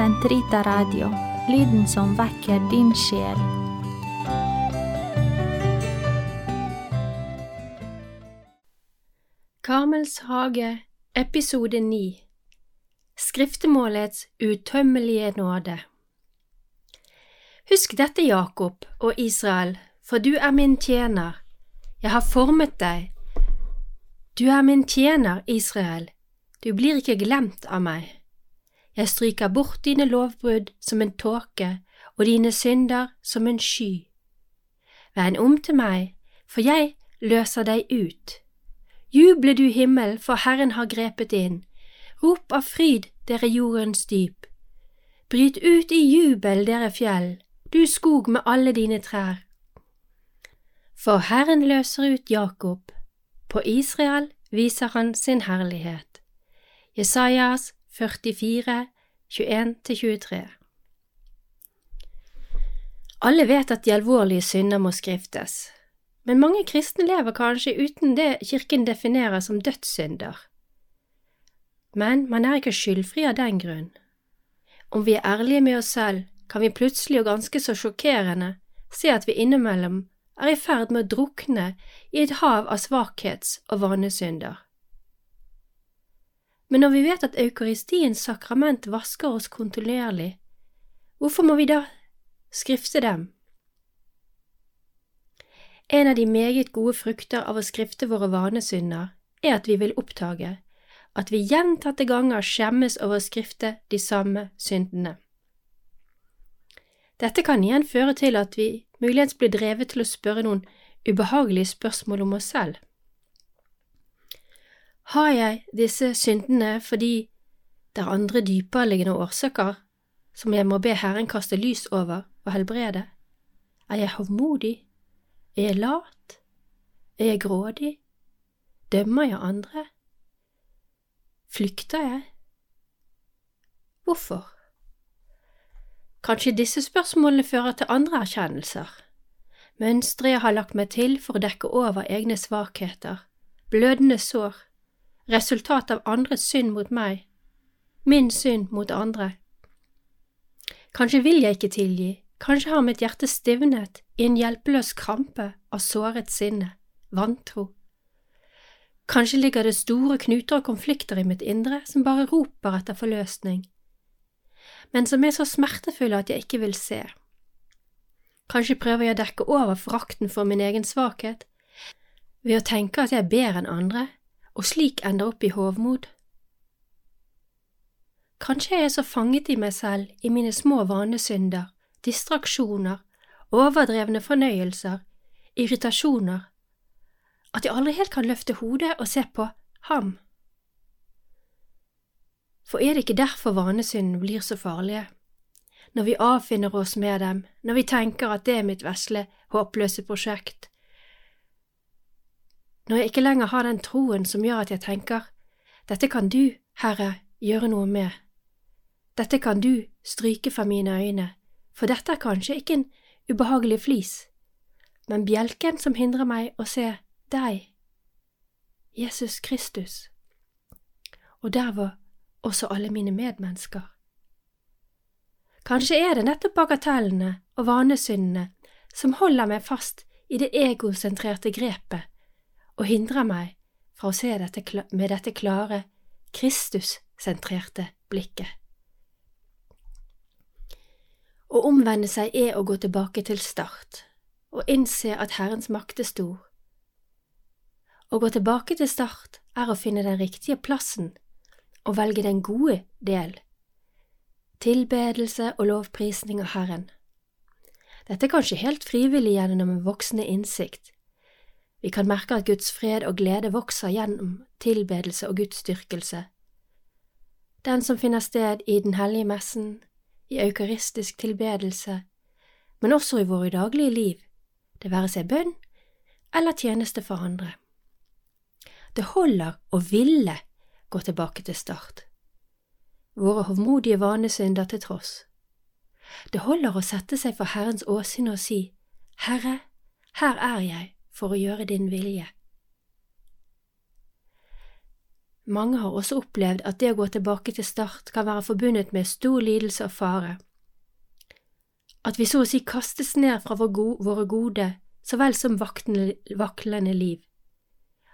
Sentrita Radio, lyden som vekker din sjel. Karmels hage, episode 9 Skriftemålets utømmelige nåde Husk dette, Jakob og Israel, for du er min tjener. Jeg har formet deg. Du er min tjener, Israel. Du blir ikke glemt av meg. Jeg stryker bort dine lovbrudd som en tåke og dine synder som en sky. Vend om til meg, for jeg løser deg ut. Juble du himmel, for Herren har grepet inn. Rop av fryd, dere jordens dyp. Bryt ut i jubel, dere fjell, du skog med alle dine trær. For Herren løser ut Jakob, på Israel viser han sin herlighet. Jesajas 44, 21–23 Alle vet at de alvorlige synder må skriftes, men mange kristne lever kanskje uten det kirken definerer som dødssynder. Men man er ikke skyldfri av den grunn. Om vi er ærlige med oss selv, kan vi plutselig og ganske så sjokkerende se at vi innimellom er i ferd med å drukne i et hav av svakhets- og vanesynder. Men når vi vet at eukaristiens sakrament vasker oss kontinuerlig, hvorfor må vi da skrifte dem? En av de meget gode frukter av å skrifte våre vanesynder er at vi vil oppdage at vi gjentatte ganger skjemmes over å skrifte de samme syndene. Dette kan igjen føre til at vi muligens blir drevet til å spørre noen ubehagelige spørsmål om oss selv. Har jeg disse syndene fordi det er andre dypereliggende årsaker som jeg må be Herren kaste lys over og helbrede? Er jeg hovmodig? Er jeg lat? Er jeg grådig? Dømmer jeg andre? Flykter jeg? Hvorfor? Kanskje disse spørsmålene fører til andre erkjennelser. Mønstre jeg har lagt meg til for å dekke over egne svakheter, blødende sår, resultat av andres synd mot meg, min synd mot andre. Kanskje vil jeg ikke tilgi, kanskje har mitt hjerte stivnet i en hjelpeløs krampe av såret sinne, vantro. Kanskje ligger det store knuter og konflikter i mitt indre som bare roper etter forløsning, men som er så smertefulle at jeg ikke vil se. Kanskje prøver jeg å dekke over forakten for min egen svakhet ved å tenke at jeg er bedre enn andre, og slik ender opp i hovmod. Kanskje jeg er så fanget i meg selv, i mine små vanesynder, distraksjoner, overdrevne fornøyelser, irritasjoner, at jeg aldri helt kan løfte hodet og se på ham. For er det ikke derfor vanesyndene blir så farlige? Når vi avfinner oss med dem, når vi tenker at det er mitt vesle, håpløse prosjekt, når jeg ikke lenger har den troen som gjør at jeg tenker, dette kan du, Herre, gjøre noe med, dette kan du stryke fra mine øyne, for dette er kanskje ikke en ubehagelig flis, men bjelken som hindrer meg å se deg, Jesus Kristus, og der var også alle mine medmennesker. Kanskje er det nettopp bagatellene og vanesyndene som holder meg fast i det egosentrerte grepet og hindrer meg fra å se dette med dette klare, Kristus-sentrerte blikket. Å omvende seg er å gå tilbake til start og innse at Herrens makt er stor. Å gå tilbake til start er å finne den riktige plassen og velge den gode del, tilbedelse og lovprisning av Herren. Dette er kanskje helt frivillig gjennom en voksende innsikt. Vi kan merke at Guds fred og glede vokser gjennom tilbedelse og gudsdyrkelse. Den som finner sted i Den hellige messen, i eukaristisk tilbedelse, men også i våre daglige liv, det være seg bønn eller tjeneste for andre. Det holder å ville gå tilbake til start, våre hovmodige vanesynder til tross. Det holder å sette seg for Herrens åsyn og si, Herre, her er jeg for å gjøre din vilje. mange har også opplevd at det å gå tilbake til start kan være forbundet med stor lidelse og fare. At vi så å si kastes ned fra våre gode så vel som vaklende liv.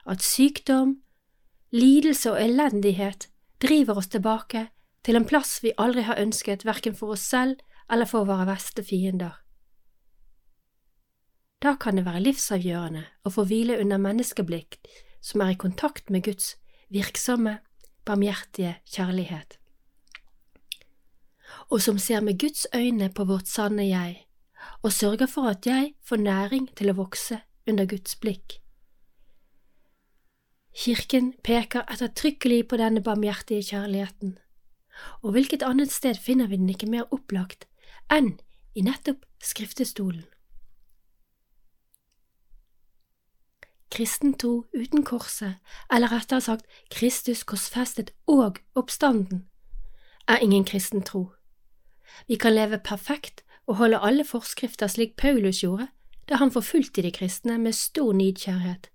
At sykdom, lidelse og elendighet driver oss tilbake til en plass vi aldri har ønsket verken for oss selv eller for våre verste fiender. Da kan det være livsavgjørende å få hvile under menneskeblikk som er i kontakt med Guds virksomme, barmhjertige kjærlighet, og som ser med Guds øyne på vårt sanne jeg, og sørger for at jeg får næring til å vokse under Guds blikk. Kirken peker ettertrykkelig på denne barmhjertige kjærligheten, og hvilket annet sted finner vi den ikke mer opplagt enn i nettopp skriftestolen. Kristen tro uten korset, eller rettere sagt Kristus korsfestet og oppstanden, er ingen kristen tro. Vi kan leve perfekt og holde alle forskrifter slik Paulus gjorde da han forfulgte de kristne med stor nidkjærhet.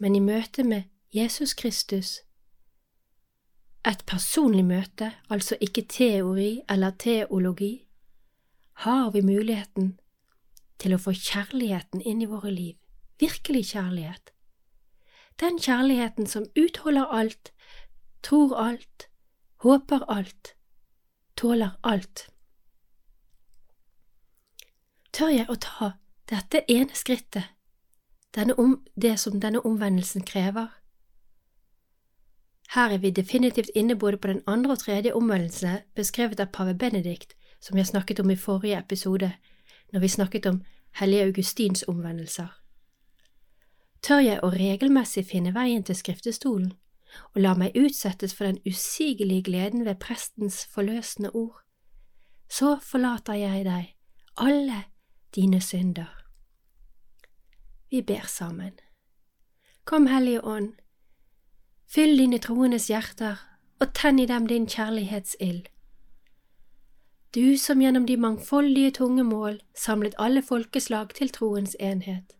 Men i møte med Jesus Kristus, et personlig møte, altså ikke teori eller teologi, har vi muligheten til å få kjærligheten inn i våre liv, virkelig kjærlighet. Den kjærligheten som utholder alt, tror alt, håper alt, tåler alt. Tør jeg å ta dette ene skrittet, om, det som denne omvendelsen krever? Her er vi definitivt inne både på den andre og tredje omvendelse beskrevet av pave Benedikt, som har snakket om i forrige episode, når vi snakket om hellige Augustins omvendelser. Tør jeg å regelmessig finne veien til skriftestolen og la meg utsettes for den usigelige gleden ved prestens forløsende ord, så forlater jeg deg, alle dine synder. Vi ber sammen. Kom, Hellige Ånd, fyll dine troendes hjerter og tenn i dem din kjærlighetsild. Du som gjennom de mangfoldige tunge mål samlet alle folkeslag til troens enhet.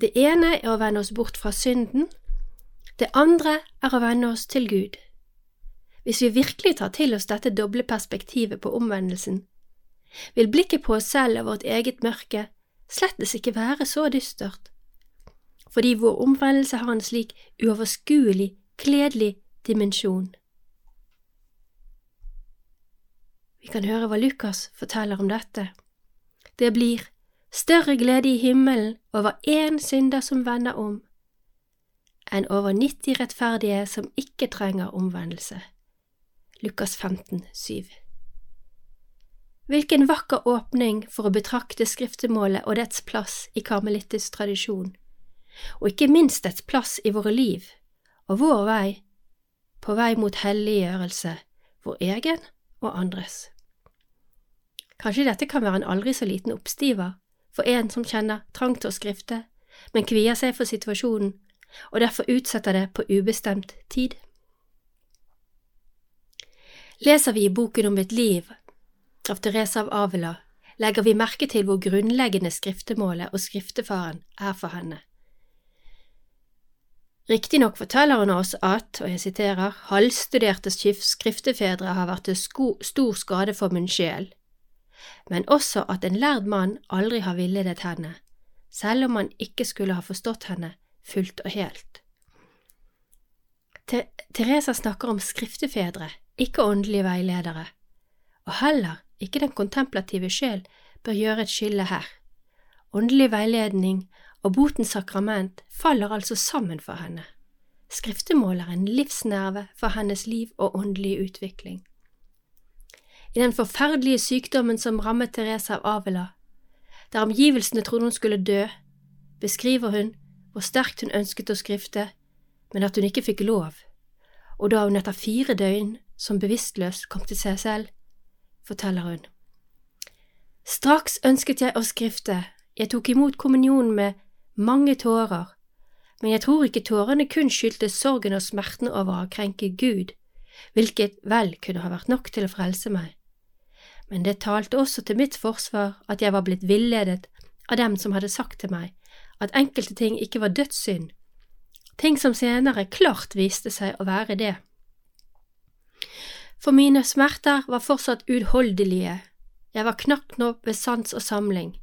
Det ene er å vende oss bort fra synden, det andre er å vende oss til Gud. Hvis vi virkelig tar til oss dette doble perspektivet på omvendelsen, vil blikket på oss selv og vårt eget mørke slettes ikke være så dystert, fordi vår omvendelse har en slik uoverskuelig, kledelig dimensjon. Vi kan høre hva Lukas forteller om dette. Det blir større glede i himmelen over én synder som vender om, enn over 90 rettferdige som ikke trenger omvendelse. Lukas 15, 7. Hvilken vakker åpning for å betrakte skriftemålet og dets plass i karmelittisk tradisjon, og ikke minst dets plass i våre liv og vår vei, på vei mot helliggjørelse, vår egen og andres. Kanskje dette kan være en aldri så liten oppstiver for en som kjenner trang til å skrifte, men kvier seg for situasjonen og derfor utsetter det på ubestemt tid. Leser vi i boken om et liv av Teresa av Avila, legger vi merke til hvor grunnleggende skriftemålet og skriftefaren er for henne. Riktignok forteller hun oss at, og jeg siterer, halvstuderte skriftefedre har vært til stor skade for min sjel, men også at en lærd mann aldri har villedet henne, selv om han ikke skulle ha forstått henne fullt og helt. Teresa snakker om skriftefedre, ikke åndelige veiledere, og heller ikke den kontemplative sjel, bør gjøre et skille her. Åndelig veiledning og botens sakrament faller altså sammen for henne. Skriftemål er en livsnerve for hennes liv og åndelige utvikling. I den forferdelige sykdommen som rammet Teresa av Avila, der omgivelsene trodde hun skulle dø, beskriver hun hvor sterkt hun ønsket å skrifte, men at hun ikke fikk lov, og da hun etter fire døgn som bevisstløs kom til seg selv, forteller hun. Straks ønsket jeg å skrifte, jeg tok imot kommunionen med mange tårer, men jeg tror ikke tårene kun skyldtes sorgen og smerten over å krenke Gud, hvilket vel kunne ha vært nok til å frelse meg. Men det talte også til mitt forsvar at jeg var blitt villedet av dem som hadde sagt til meg at enkelte ting ikke var dødssynd, ting som senere klart viste seg å være det. For mine smerter var fortsatt uutholdelige, jeg var knapt nå ved sans og samling,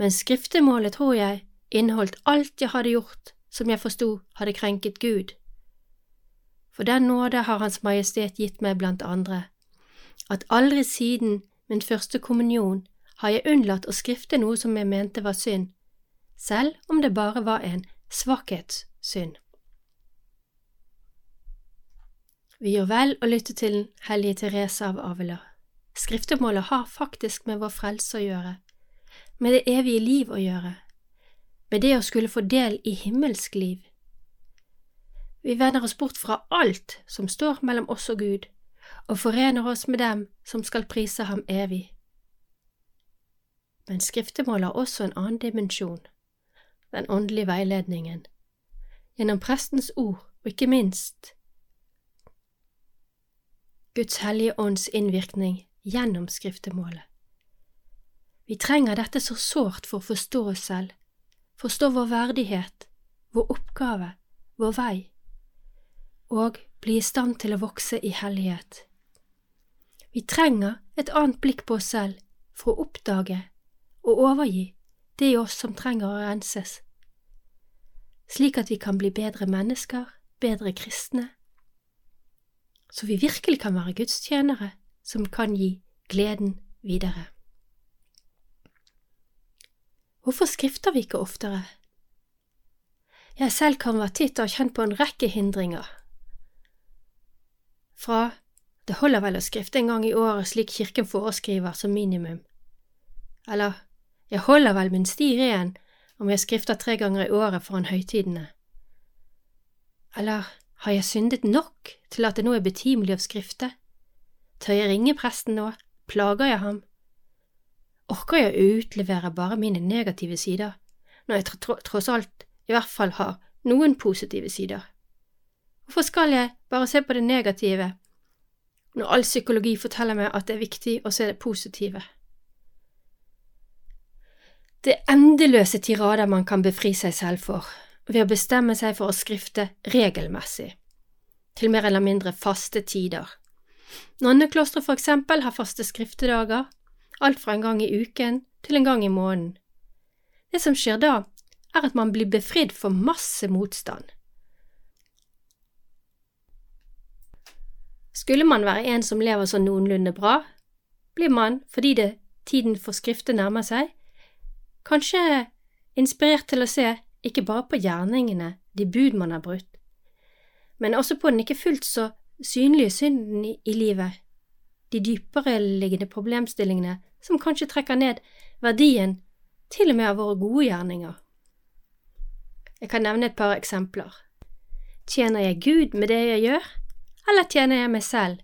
men skriftemålet, tror jeg, inneholdt alt jeg hadde gjort som jeg forsto hadde krenket Gud. For den nåde har Hans Majestet gitt meg blant andre, at aldri siden min første kommunion har jeg unnlatt å skrifte noe som jeg mente var synd, selv om det bare var en svakhetssynd. Vi gjør vel å lytte til hellige Therese av Avila. Skriftemålet har faktisk med vår frelse å gjøre, med det evige liv å gjøre, med det å skulle få del i himmelsk liv. Vi vender oss bort fra alt som står mellom oss og Gud, og forener oss med dem som skal prise ham evig. Men skriftemålet har også en annen dimensjon, den åndelige veiledningen, gjennom prestens ord og ikke minst Guds hellige ånds innvirkning gjennom skriftemålet. Vi trenger dette så sårt for å forstå oss selv, forstå vår verdighet, vår oppgave, vår vei, og bli i stand til å vokse i hellighet. Vi trenger et annet blikk på oss selv for å oppdage og overgi det i oss som trenger å renses, slik at vi kan bli bedre mennesker, bedre kristne, så vi virkelig kan være Guds tjenere som kan gi gleden videre. Hvorfor skrifter vi ikke oftere? Jeg selv kan være titt og kjent på en rekke hindringer. Fra det holder vel å skrifte en gang i året slik kirken foreskriver som minimum, eller jeg holder vel min sti ren om jeg skrifter tre ganger i året foran høytidene, eller har jeg syndet nok til at det nå er betimelig å skrifte? Tør jeg ringe presten nå? Plager jeg ham? Orker jeg å utlevere bare mine negative sider, når jeg tr tross alt i hvert fall har noen positive sider? Hvorfor skal jeg bare se på det negative, når all psykologi forteller meg at det er viktig å se det positive? Det er endeløse tirader man kan befri seg selv for ved å bestemme seg for å skrifte regelmessig, til mer eller mindre faste tider. Nonneklostre for eksempel har faste skriftedager, alt fra en gang i uken til en gang i måneden. Det som skjer da, er at man blir befridd for masse motstand. Skulle man være en som lever sånn noenlunde bra, blir man, fordi det tiden for skriftet nærmer seg, kanskje inspirert til å se ikke bare på gjerningene, de bud man har brutt, men også på den ikke fullt så synlige synden i, i livet, de dypere liggende problemstillingene som kanskje trekker ned verdien til og med av våre gode gjerninger. Jeg kan nevne et par eksempler. Tjener jeg Gud med det jeg gjør, eller tjener jeg meg selv.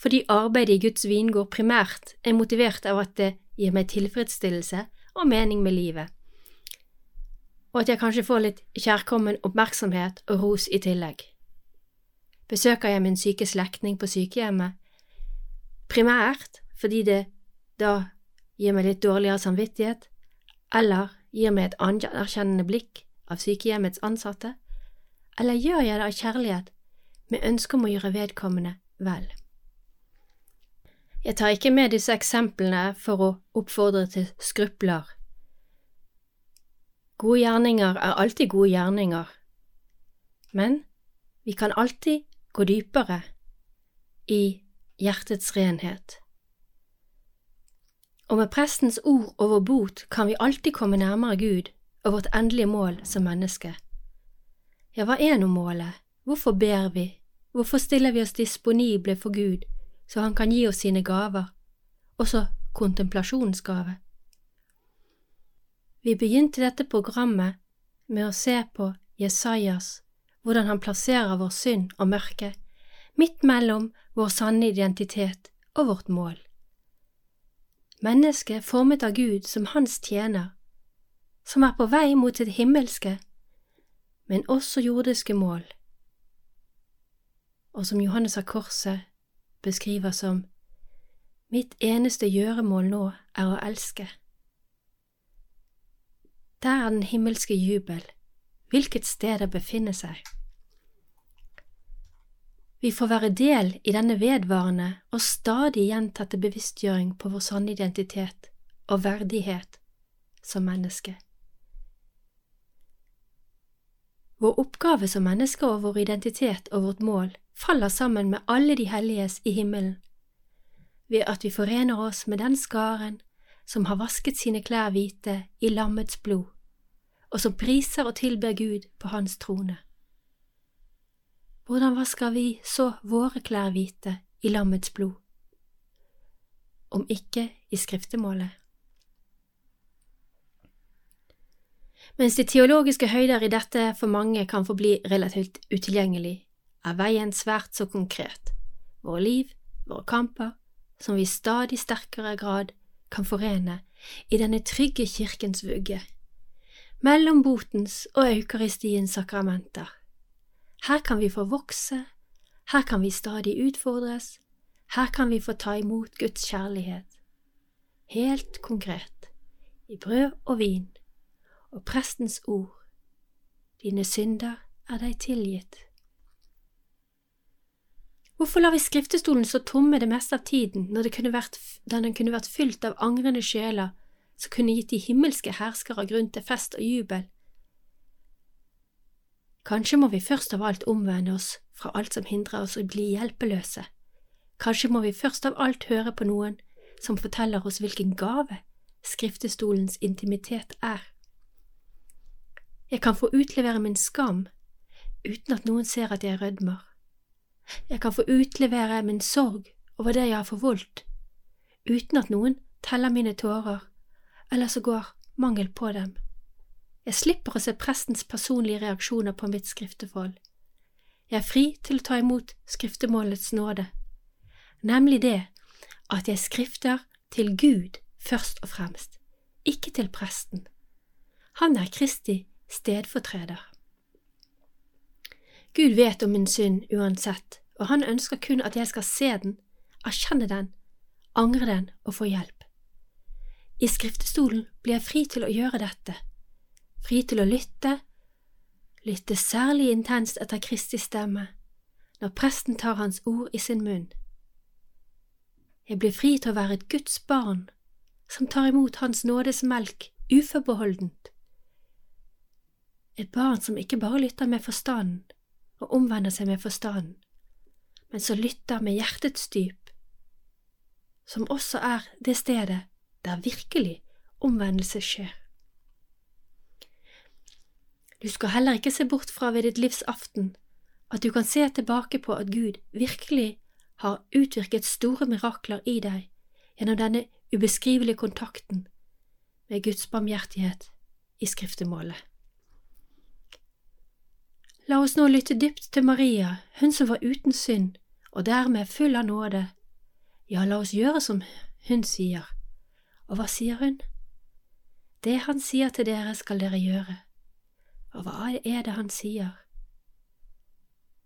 Fordi arbeidet i Guds vingård primært er motivert av at det gir meg tilfredsstillelse og mening med livet, og at jeg kanskje får litt kjærkommen oppmerksomhet og ros i tillegg? besøker jeg min syke slektning på sykehjemmet, primært fordi det da gir meg litt dårligere samvittighet, eller gir meg et anerkjennende blikk av sykehjemmets ansatte, eller gjør jeg det av kjærlighet med ønske om å gjøre vedkommende vel? Jeg tar ikke med disse eksemplene for å oppfordre til skrupler. Gode gjerninger er alltid gode gjerninger, men vi kan alltid gå dypere i hjertets renhet. Og med prestens ord over bot kan vi alltid komme nærmere Gud og vårt endelige mål som menneske. Ja, hva er nå målet? Hvorfor ber vi? Hvorfor stiller vi oss disponible for Gud, så Han kan gi oss sine gaver, også kontemplasjonsgave? Vi begynte dette programmet med å se på Jesajas hvordan han plasserer vår synd og mørke midt mellom vår sanne identitet og vårt mål. Mennesket formet av Gud som hans tjener, som er på vei mot sitt himmelske, men også jordiske mål, og som Johannes av Korset beskriver som Mitt eneste gjøremål nå er å elske. Der er den himmelske jubel, hvilket sted det befinner seg. Vi får være del i denne vedvarende og stadig gjentatte bevisstgjøring på vår sanne identitet og verdighet som menneske. Vår oppgave som mennesker og vår identitet og vårt mål faller sammen med alle de helliges i himmelen, ved at vi forener oss med den skaren som har vasket sine klær hvite i lammets blod, og som priser og tilber Gud på hans trone. Hvordan vasker vi så våre klær hvite i lammets blod? Om ikke i skriftemålet. Mens de teologiske høyder i dette for mange kan forbli relativt utilgjengelig, er veien svært så konkret, våre liv, våre kamper, som vi i stadig sterkere grad kan forene i denne trygge kirkens vugge, mellom botens og eukaristiens sakramenter. Her kan vi få vokse, her kan vi stadig utfordres, her kan vi få ta imot Guds kjærlighet. Helt konkret, i brød og vin, og prestens ord, dine synder er deg tilgitt. Hvorfor lar vi skriftestolen stå tomme det meste av tiden når kunne vært, den kunne vært fylt av angrende sjeler som kunne gitt de himmelske herskere grunn til fest og jubel? Kanskje må vi først av alt omvende oss fra alt som hindrer oss å bli hjelpeløse. Kanskje må vi først av alt høre på noen som forteller oss hvilken gave skriftestolens intimitet er. Jeg kan få utlevere min skam uten at noen ser at jeg rødmer. Jeg kan få utlevere min sorg over det jeg har forvoldt, uten at noen teller mine tårer, eller så går mangel på dem. Jeg slipper å se prestens personlige reaksjoner på mitt skriftefold. Jeg er fri til å ta imot skriftemålets nåde, nemlig det at jeg skrifter til Gud først og fremst, ikke til presten. Han er Kristi stedfortreder. Gud vet om min synd uansett, og han ønsker kun at jeg skal se den, erkjenne den, angre den og få hjelp. I skriftestolen blir jeg fri til å gjøre dette fri til å lytte, lytte særlig intenst etter Kristi stemme, når presten tar hans ord i sin munn. Jeg blir fri til å være et Guds barn som tar imot Hans nådes melk uforbeholdent. Et barn som ikke bare lytter med forstanden og omvender seg med forstanden, men som lytter med hjertets dyp, som også er det stedet der virkelig omvendelse skjer. Du skal heller ikke se bort fra ved ditt livs aften at du kan se tilbake på at Gud virkelig har utvirket store mirakler i deg gjennom denne ubeskrivelige kontakten med Guds barmhjertighet i skriftemålet. La oss nå lytte dypt til Maria, hun som var uten synd og dermed full av nåde. Ja, la oss gjøre som hun sier. Og hva sier hun? Det han sier til dere, skal dere gjøre. Og hva er det han sier?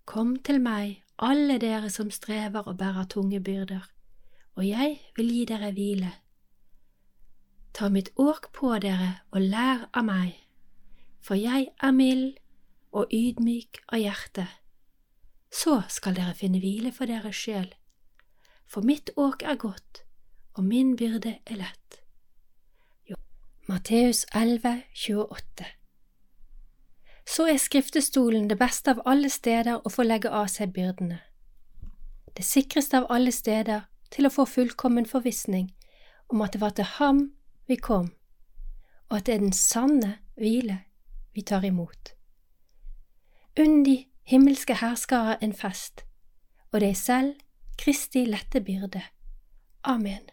Kom til meg, alle dere som strever og bærer tunge byrder, og jeg vil gi dere hvile. Ta mitt åk på dere og lær av meg, for jeg er mild og ydmyk av hjerte. Så skal dere finne hvile for dere sjel, for mitt åk er godt, og min byrde er lett. Matteus 11, 28 så er skriftestolen det beste av alle steder å få legge av seg byrdene. Det sikreste av alle steder til å få fullkommen forvissning om at det var til ham vi kom, og at det er den sanne hvile vi tar imot. Unn de himmelske herskere en fest, og deg selv Kristi lette byrde. Amen.